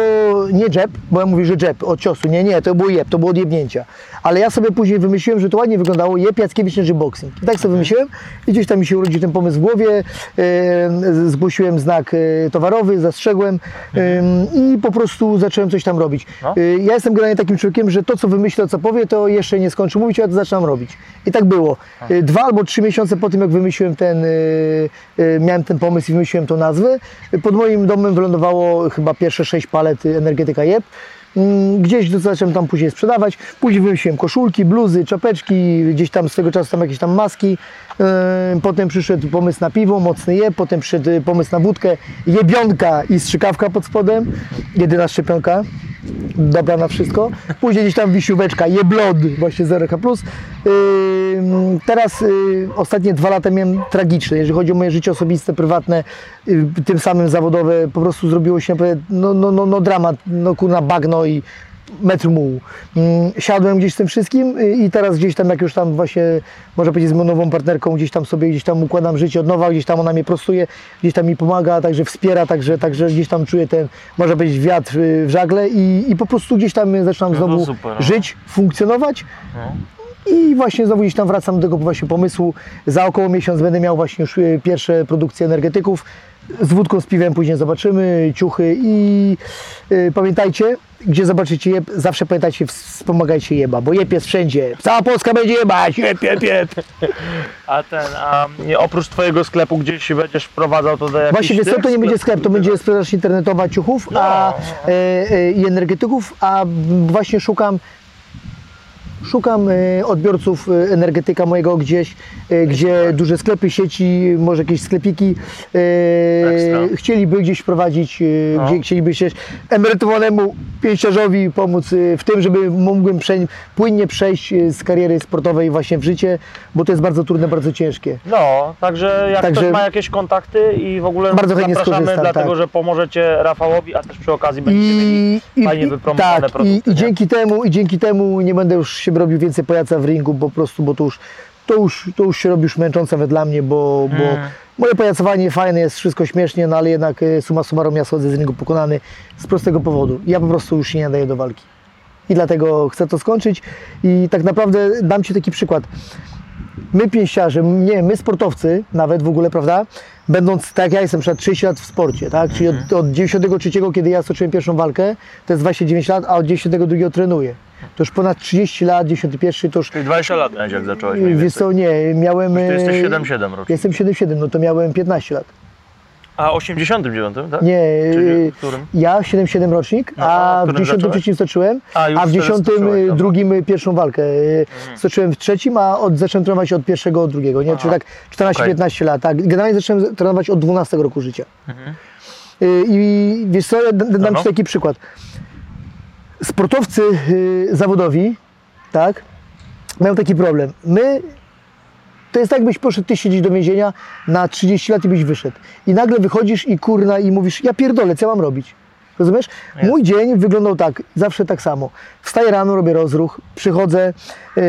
Speaker 2: nie jeb, bo ja mówię, że jeb od ciosu. Nie, nie, to było jeb, to było od jebnięcia. Ale ja sobie później wymyśliłem, że to ładnie wyglądało Jeb Jackiewicz Energy Boxing. I tak sobie wymyśliłem i gdzieś tam mi się urodził ten pomysł w głowie. y, Zgłosiłem znak y, towarowy, zastrzegłem y, i po prostu zacząłem coś tam robić.
Speaker 1: No.
Speaker 2: Y, Ja jestem generalnie takim człowiekiem, że to co wymyślę, co powie, to jeszcze nie skończy mówić, ja to zaczynam robić. I tak było. Y, Dwa albo trzy miesiące po tym, jak wymyśliłem ten, y, y, miałem ten pomysł i wymyśliłem tą nazwę, pod moim domem wylądowało chyba pierwsze sześć palet energetyka JEP. Mm, Gdzieś to zacząłem tam później sprzedawać. Później wymyśliłem koszulki, bluzy, czapeczki, gdzieś tam swego czasu tam jakieś tam maski. Potem przyszedł pomysł na piwo, mocny je, potem przyszedł y, pomysł na wódkę, jebionka i strzykawka pod spodem. Jedyna szczepionka dobra na wszystko. Później gdzieś tam wisióweczka, jeblod, właśnie 0K+. Yy, teraz yy, ostatnie dwa lata miałem tragiczne, jeżeli chodzi o moje życie osobiste, prywatne, yy, tym samym zawodowe, po prostu zrobiło się no, no, no, no dramat, no kurna bagno i metr mułu. Mm, Siadłem gdzieś z tym wszystkim y, i teraz gdzieś tam, jak już tam właśnie, można powiedzieć, z moją nową partnerką, gdzieś tam sobie, gdzieś tam układam życie od nowa, gdzieś tam ona mnie prostuje, gdzieś tam mi pomaga, także wspiera, także, także gdzieś tam czuję ten, można powiedzieć, wiatr y, w żagle i, i po prostu gdzieś tam zaczynam
Speaker 1: No
Speaker 2: znowu
Speaker 1: super, no.
Speaker 2: żyć, funkcjonować.
Speaker 1: No.
Speaker 2: I właśnie znowu gdzieś tam wracam do tego właśnie pomysłu. Za około miesiąc będę miał właśnie już y, pierwsze produkcje energetyków. Z wódką, z piwem później zobaczymy, ciuchy i pamiętajcie, gdzie zobaczycie jeb, zawsze pamiętajcie, wspomagajcie jeba, bo jeb jest wszędzie. Cała Polska będzie jebać, jeb, jeb, jeb. *laughs*
Speaker 1: A ten, a nie, oprócz twojego sklepu gdzieś będziesz wprowadzał to do jakichś
Speaker 2: Właśnie wiesz co,
Speaker 1: tych
Speaker 2: to nie będzie sklep, to będzie sprzedaż internetowa ciuchów a,
Speaker 1: No.
Speaker 2: e, e, i energetyków, a właśnie szukam Szukam e, odbiorców e, energetyka mojego gdzieś, e, gdzie duże sklepy, sieci, może jakieś sklepiki
Speaker 1: Ekstra.
Speaker 2: chcieliby gdzieś wprowadzić, e,
Speaker 1: No.
Speaker 2: gdzie chcieliby się emerytowanemu pięściarzowi pomóc w tym, żeby mógłbym prze, płynnie przejść z kariery sportowej właśnie w życie, bo to jest bardzo trudne, bardzo ciężkie.
Speaker 1: No, także jak
Speaker 2: Także-
Speaker 1: ktoś ma jakieś kontakty i w ogóle
Speaker 2: Bardzo
Speaker 1: zapraszamy,
Speaker 2: skorzystam,
Speaker 1: dlatego
Speaker 2: tak.
Speaker 1: że pomożecie Rafałowi, a też przy okazji będziecie mieli
Speaker 2: I,
Speaker 1: fajnie wypromowane
Speaker 2: tak,
Speaker 1: produkty,
Speaker 2: i, i dzięki temu, i dzięki temu nie będę już się robił więcej pajaca w ringu, po prostu, bo to już, to już, to już się robi już męczące nawet dla mnie, bo, bo
Speaker 1: Mm.
Speaker 2: moje pajacowanie fajne jest, wszystko śmiesznie, no ale jednak e, summa summarum ja schodzę z ringu pokonany z prostego powodu. Ja po prostu już się nie nadaję do walki. I dlatego chcę to skończyć i tak naprawdę dam Ci taki przykład. My pięściarze, nie, my sportowcy nawet w ogóle, prawda, będąc, tak ja jestem, przed 30 lat w sporcie, tak, czyli od, od 93, kiedy ja stoczyłem pierwszą walkę, to jest 29 lat, a od 92 trenuję. To już ponad 30 lat, 91 to już,
Speaker 1: Czyli 20 lat miałeś jak zacząłeś mniej
Speaker 2: wiesz co, nie, miałem...
Speaker 1: Ty jesteś
Speaker 2: e,
Speaker 1: 7-7 rocznie.
Speaker 2: Jestem 77, no to miałem 15 lat.
Speaker 1: A 89, tak?
Speaker 2: Nie,
Speaker 1: Czyli
Speaker 2: e,
Speaker 1: w którym?
Speaker 2: ja 77 rocznik,
Speaker 1: No, a
Speaker 2: a
Speaker 1: w
Speaker 2: w
Speaker 1: którym
Speaker 2: 93
Speaker 1: zacząłeś?
Speaker 2: stoczyłem,
Speaker 1: A, już
Speaker 2: a w
Speaker 1: wtedy
Speaker 2: 10
Speaker 1: stoczyłeś, dobra.
Speaker 2: drugim pierwszą walkę. E, Stoczyłem w trzecim, a od, zacząłem trenować od pierwszego, od drugiego, nie? Czyli tak 14-15 lat. Tak. Generalnie zacząłem trenować od 12 roku życia. Y, I wiesz co, ja dam
Speaker 1: Mhm. no.
Speaker 2: Ci taki przykład. Sportowcy y, zawodowi, tak, mają taki problem. My, to jest tak, jakbyś poszedł ty siedzieć do więzienia na 30 lat i byś wyszedł. I nagle wychodzisz i kurna i mówisz, ja pierdolę, co ja mam robić? Rozumiesz? Mój dzień wyglądał tak, zawsze tak samo. Wstaję rano, robię rozruch, przychodzę, yy,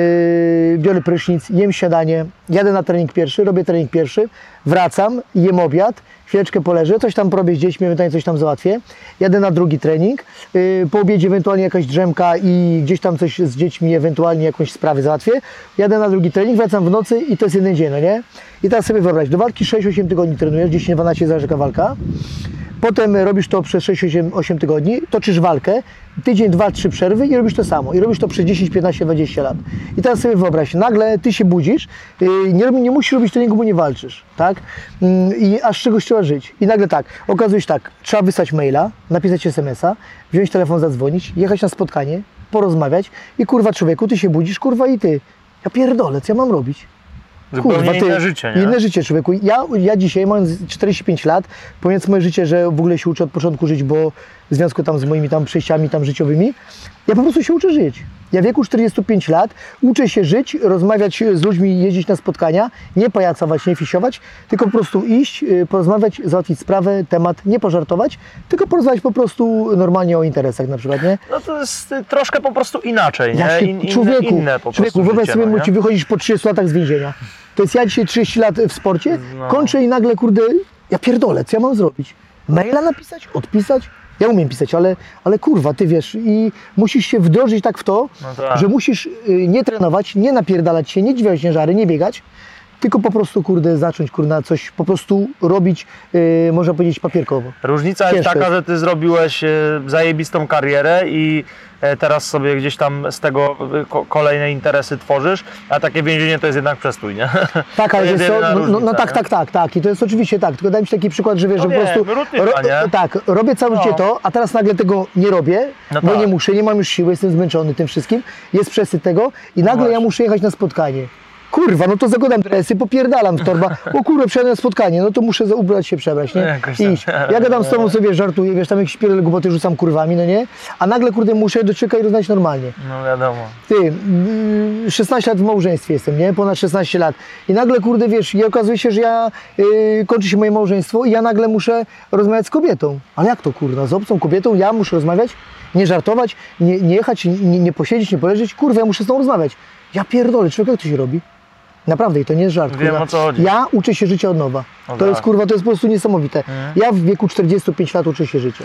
Speaker 2: biorę prysznic, jem śniadanie, jadę na trening pierwszy, robię trening pierwszy, wracam, jem obiad, chwileczkę poleżę, coś tam porobię z dziećmi, ewentualnie coś tam załatwię, jadę na drugi trening, yy, po obiedzie ewentualnie jakaś drzemka i gdzieś tam coś z dziećmi, ewentualnie jakąś sprawę załatwię, jadę na drugi trening, wracam w nocy i to jest jeden dzień, no nie? I teraz sobie wyobraź, do walki 6-8 tygodni trenujesz, 10-12 zależy walka, Potem robisz to przez 6-8 tygodni, toczysz walkę, tydzień, dwa, trzy przerwy i robisz to samo. I robisz to przez 10, 15, 20 lat. I teraz sobie wyobraź, nagle ty się budzisz, yy, nie, nie musisz robić treningu, bo nie walczysz, tak? Yy, I aż czegoś trzeba żyć. I nagle tak, okazuje się tak, trzeba wysłać maila, napisać SMS-a, wziąć telefon, zadzwonić, jechać na spotkanie, porozmawiać i kurwa człowieku, ty się budzisz, kurwa i ty. Ja pierdolę, co ja mam robić?
Speaker 1: Zupełnie inne życie, nie?
Speaker 2: Inne życie człowieku. Ja, ja dzisiaj mając 45 lat, powiedz moje życie, że w ogóle się uczę od początku żyć, bo w związku tam z moimi tam przejściami tam życiowymi, ja po prostu się uczę żyć. Ja w wieku 45 lat uczę się żyć, rozmawiać z ludźmi, jeździć na spotkania, nie pajacować, nie fisiować, tylko po prostu iść, y, porozmawiać, załatwić sprawę, temat, nie pożartować, tylko porozmawiać po prostu normalnie o interesach na przykład, nie?
Speaker 1: No to jest y, troszkę po prostu inaczej, nie?
Speaker 2: Ja się,
Speaker 1: In, inne,
Speaker 2: człowieku,
Speaker 1: inne po
Speaker 2: człowieku, wyobraź sobie,
Speaker 1: no,
Speaker 2: ci
Speaker 1: nie?
Speaker 2: wychodzisz po 30 latach z więzienia. To jest ja dzisiaj 30 lat w sporcie,
Speaker 1: No.
Speaker 2: kończę i nagle, kurde, ja pierdolę, co ja mam zrobić? Maila napisać? Odpisać? Ja umiem pisać, ale, ale kurwa, ty wiesz, i musisz się wdrożyć tak w to,
Speaker 1: No tak.
Speaker 2: że musisz y, nie trenować, nie napierdalać się, nie dźwigać ciężary, nie biegać, tylko po prostu, kurde, zacząć, kurna, coś po prostu robić, y, można powiedzieć, papierkowo.
Speaker 1: Różnica jest
Speaker 2: Ciężko
Speaker 1: taka,
Speaker 2: jest.
Speaker 1: że ty zrobiłeś e, zajebistą karierę i e, teraz sobie gdzieś tam z tego ko- kolejne interesy tworzysz, a takie więzienie to jest jednak przestój, nie? *laughs*
Speaker 2: Tak,
Speaker 1: To
Speaker 2: ale
Speaker 1: jest jedyna
Speaker 2: no, no,
Speaker 1: różnica,
Speaker 2: no tak,
Speaker 1: nie?
Speaker 2: tak, tak, tak. I to jest oczywiście tak. Tylko daj mi taki przykład, że wiesz,
Speaker 1: No
Speaker 2: że po prostu.
Speaker 1: rutyna, nie?
Speaker 2: tak, robię całe
Speaker 1: No.
Speaker 2: życie to, a teraz nagle tego nie robię,
Speaker 1: No
Speaker 2: bo
Speaker 1: tak.
Speaker 2: nie muszę, nie mam już siły, jestem zmęczony tym wszystkim, jest przesyt tego i nagle ja muszę jechać na spotkanie. Kurwa, no to zakładam dresy, popierdalam w torba. O kurwa, przyjadę na spotkanie, no to muszę za- ubrać się, przebrać, nie?
Speaker 1: Jakoś tam.
Speaker 2: Iść. Ja gadam z tobą sobie, żartuję, wiesz, tam jakieś pierdolę głupoty rzucam kurwami, no nie? A nagle, kurde, muszę doczekać i rozmawiać normalnie.
Speaker 1: No wiadomo.
Speaker 2: Ty, mm, 16 lat w małżeństwie jestem, nie? Ponad 16 lat. I nagle, kurde, wiesz, i okazuje się, że ja, yy, kończy się moje małżeństwo i ja nagle muszę rozmawiać z kobietą. Ale jak to, kurwa, z obcą kobietą ja muszę rozmawiać? Nie żartować, nie, nie jechać, nie, nie posiedzieć, nie poleżeć? Kurwa, ja muszę z tą rozmawiać. Ja pierdolę, człowiek, jak to się robi? Naprawdę, i to nie jest żart.
Speaker 1: Wiem, o co chodzi.
Speaker 2: Ja uczę się życia od nowa.
Speaker 1: No
Speaker 2: to jest,
Speaker 1: tak.
Speaker 2: kurwa, to jest po prostu niesamowite. Ja w wieku 45 lat uczę się życia.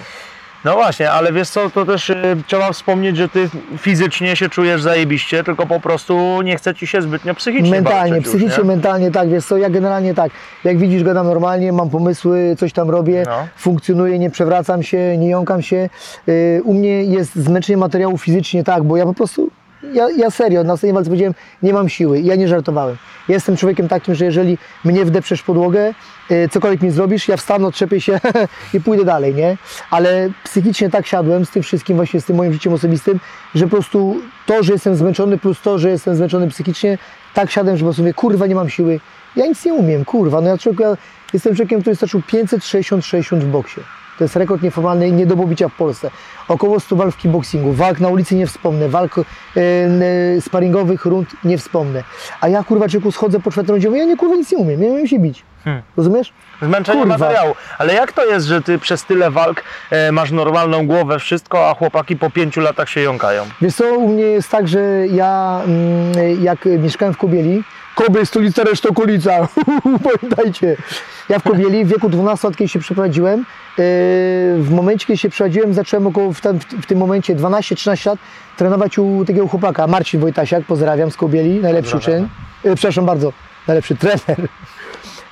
Speaker 1: No właśnie, ale wiesz co, to też y, trzeba wspomnieć, że ty fizycznie się czujesz zajebiście, tylko po prostu nie chce ci się zbytnio psychicznie
Speaker 2: Mentalnie,
Speaker 1: walczyć
Speaker 2: psychicznie,
Speaker 1: już, nie?
Speaker 2: mentalnie, tak, wiesz co, ja generalnie tak, jak widzisz, gadam normalnie, mam pomysły, coś tam robię,
Speaker 1: No.
Speaker 2: funkcjonuję, nie przewracam się, nie jąkam się. Yy, u mnie jest zmęczenie materiału fizycznie, tak, bo ja po prostu, ja, ja serio, na ostatniej walce powiedziałem, nie mam siły, ja nie żartowałem. Jestem człowiekiem takim, że jeżeli mnie wdeprzesz w podłogę, yy, cokolwiek mi zrobisz, ja wstanę, otrzepię się *laughs* i pójdę dalej, nie? Ale psychicznie tak siadłem z tym wszystkim, właśnie z tym moim życiem osobistym, że po prostu to, że jestem zmęczony, plus to, że jestem zmęczony psychicznie, tak siadłem, że po prostu mówię, kurwa, nie mam siły. Ja nic nie umiem, kurwa. No ja, człowiek, ja jestem człowiekiem, który stoczył 560-60 w boksie. To jest rekord nieformalny i nie do pobicia w Polsce. Około 100 walk w kickboxingu. Walk na ulicy nie wspomnę. Walk e, sparingowych rund nie wspomnę. A ja, kurwa, człowieku, schodzę po czwartym rundzie, mówię, ja nie, kurwa, nic nie umiem. Ja nie umiem się bić.
Speaker 1: Hmm.
Speaker 2: Rozumiesz?
Speaker 1: Zmęczenie
Speaker 2: Kurwa.
Speaker 1: materiału. Ale jak to jest, że ty przez tyle walk e, masz normalną głowę, wszystko, a chłopaki po pięciu latach się jąkają?
Speaker 2: Wiesz co, u mnie jest tak, że ja mm, jak mieszkałem w Kobieli, Kobiel, stolica, reszta okolica, *laughs* pamiętajcie. Ja w Kobieli w wieku 12 lat, kiedy się przeprowadziłem, yy, w momencie, kiedy się przeprowadziłem, zacząłem około w, tam, w, tym momencie 12-13 lat trenować u takiego chłopaka, Marcin Wojtasiak, pozdrawiam z Kobieli, najlepszy uczeń, yy, przepraszam bardzo, najlepszy trener.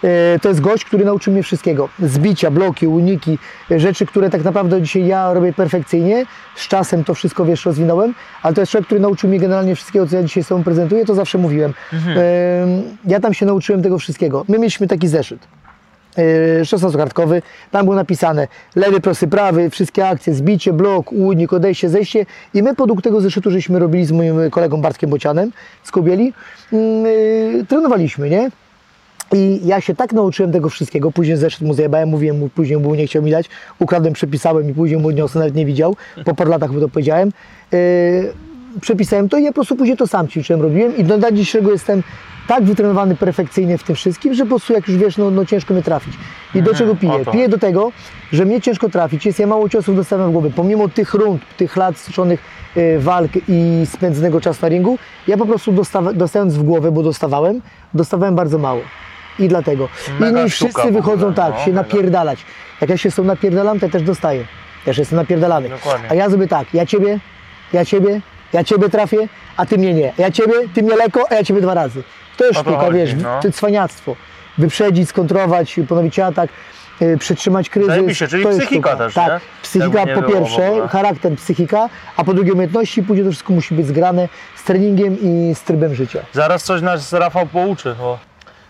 Speaker 2: E, To jest gość, który nauczył mnie wszystkiego. Zbicia, bloki, uniki, e, rzeczy, które tak naprawdę dzisiaj ja robię perfekcyjnie. Z czasem to wszystko, wiesz, rozwinąłem, ale to jest człowiek, który nauczył mnie generalnie wszystkiego, co ja dzisiaj sobą prezentuję, to zawsze mówiłem.
Speaker 1: Mhm.
Speaker 2: E, Ja tam się nauczyłem tego wszystkiego. My mieliśmy taki zeszyt. E, 16-kartkowy, tam było napisane lewy, prosty, prawy, wszystkie akcje, zbicie, blok, unik, odejście, zejście. I my podług tego zeszytu, żeśmy robili z moim kolegą Bartkiem Bocianem z e, trenowaliśmy, nie? I ja się tak nauczyłem tego wszystkiego, później zeszedł mu zajebałem, mówiłem mu, później mu nie chciał mi dać, ukradłem, przepisałem i później mu odniosę, nawet nie widział, po paru latach mu to powiedziałem. Yy, przepisałem to i ja po prostu później to sam ćwiczyłem, robiłem. I do dnia dzisiejszego jestem tak wytrenowany perfekcyjnie w tym wszystkim, że po prostu jak już wiesz, no, no ciężko mnie trafić. I do czego
Speaker 1: o
Speaker 2: piję?
Speaker 1: to
Speaker 2: Piję do tego, że mnie ciężko trafić, jest ja mało ciosów dostawiam w głowę, pomimo tych rund, tych lat styczonych yy, walk i spędzonego czasu na ringu, ja po prostu dostawa, dostając w głowę, bo dostawałem, dostawałem bardzo mało. I dlatego.
Speaker 1: Mega
Speaker 2: Inni
Speaker 1: sztuka
Speaker 2: wszyscy
Speaker 1: w
Speaker 2: wychodzą
Speaker 1: ogóle,
Speaker 2: tak,
Speaker 1: no,
Speaker 2: się
Speaker 1: mega.
Speaker 2: napierdalać. Jak ja się z tą napierdalam, to ja też dostaję. Też jestem napierdalany.
Speaker 1: Dokładnie.
Speaker 2: A ja zrobię tak, ja ciebie, ja ciebie, ja ciebie trafię, a ty mnie nie. Ja ciebie, ty mnie lekko, a ja ciebie dwa razy.
Speaker 1: O to
Speaker 2: sztuka,
Speaker 1: chodzi,
Speaker 2: wiesz,
Speaker 1: no.
Speaker 2: cwaniactwo. Wyprzedzić, skontrować, ponowić atak, yy, przytrzymać kryzys.
Speaker 1: Zajebiście, czyli
Speaker 2: to jest
Speaker 1: psychika
Speaker 2: sztuka.
Speaker 1: też,
Speaker 2: Tak,
Speaker 1: nie?
Speaker 2: psychika po pierwsze, charakter, psychika, a po drugie umiejętności, później to wszystko musi być zgrane z treningiem i z trybem życia.
Speaker 1: Zaraz coś nas Rafał pouczy. O.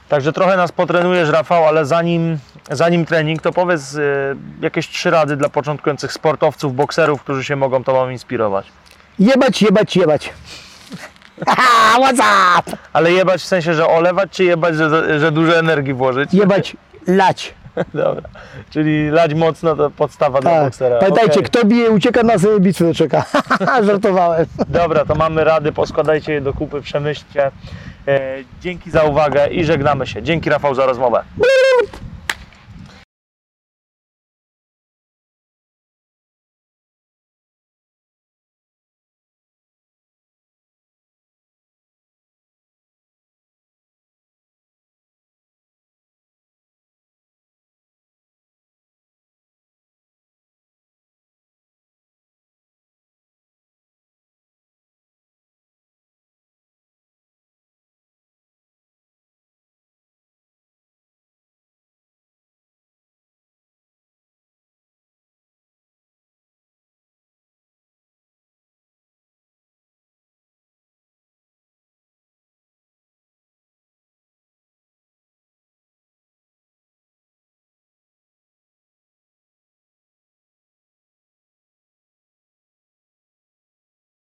Speaker 1: Także trochę nas potrenujesz, Rafał, ale zanim, zanim trening, to powiedz y, jakieś trzy rady dla początkujących sportowców, bokserów, którzy się mogą Tobą inspirować.
Speaker 2: Jebać, jebać, jebać. Haha, what's up?
Speaker 1: Ale jebać w sensie, że olewać, czy jebać, że, że dużo energii włożyć?
Speaker 2: Jebać, lać. *laughs*
Speaker 1: Dobra. Czyli lać mocno to podstawa dla
Speaker 2: Tak.
Speaker 1: boksera.
Speaker 2: Pamiętajcie,
Speaker 1: Okej.
Speaker 2: kto bije, ucieka na sobie bitwy doczeka. *laughs* Żartowałem.
Speaker 1: Dobra, to mamy rady, poskładajcie je do kupy, przemyślcie. E, dzięki za uwagę i żegnamy się. Dzięki Rafał za rozmowę.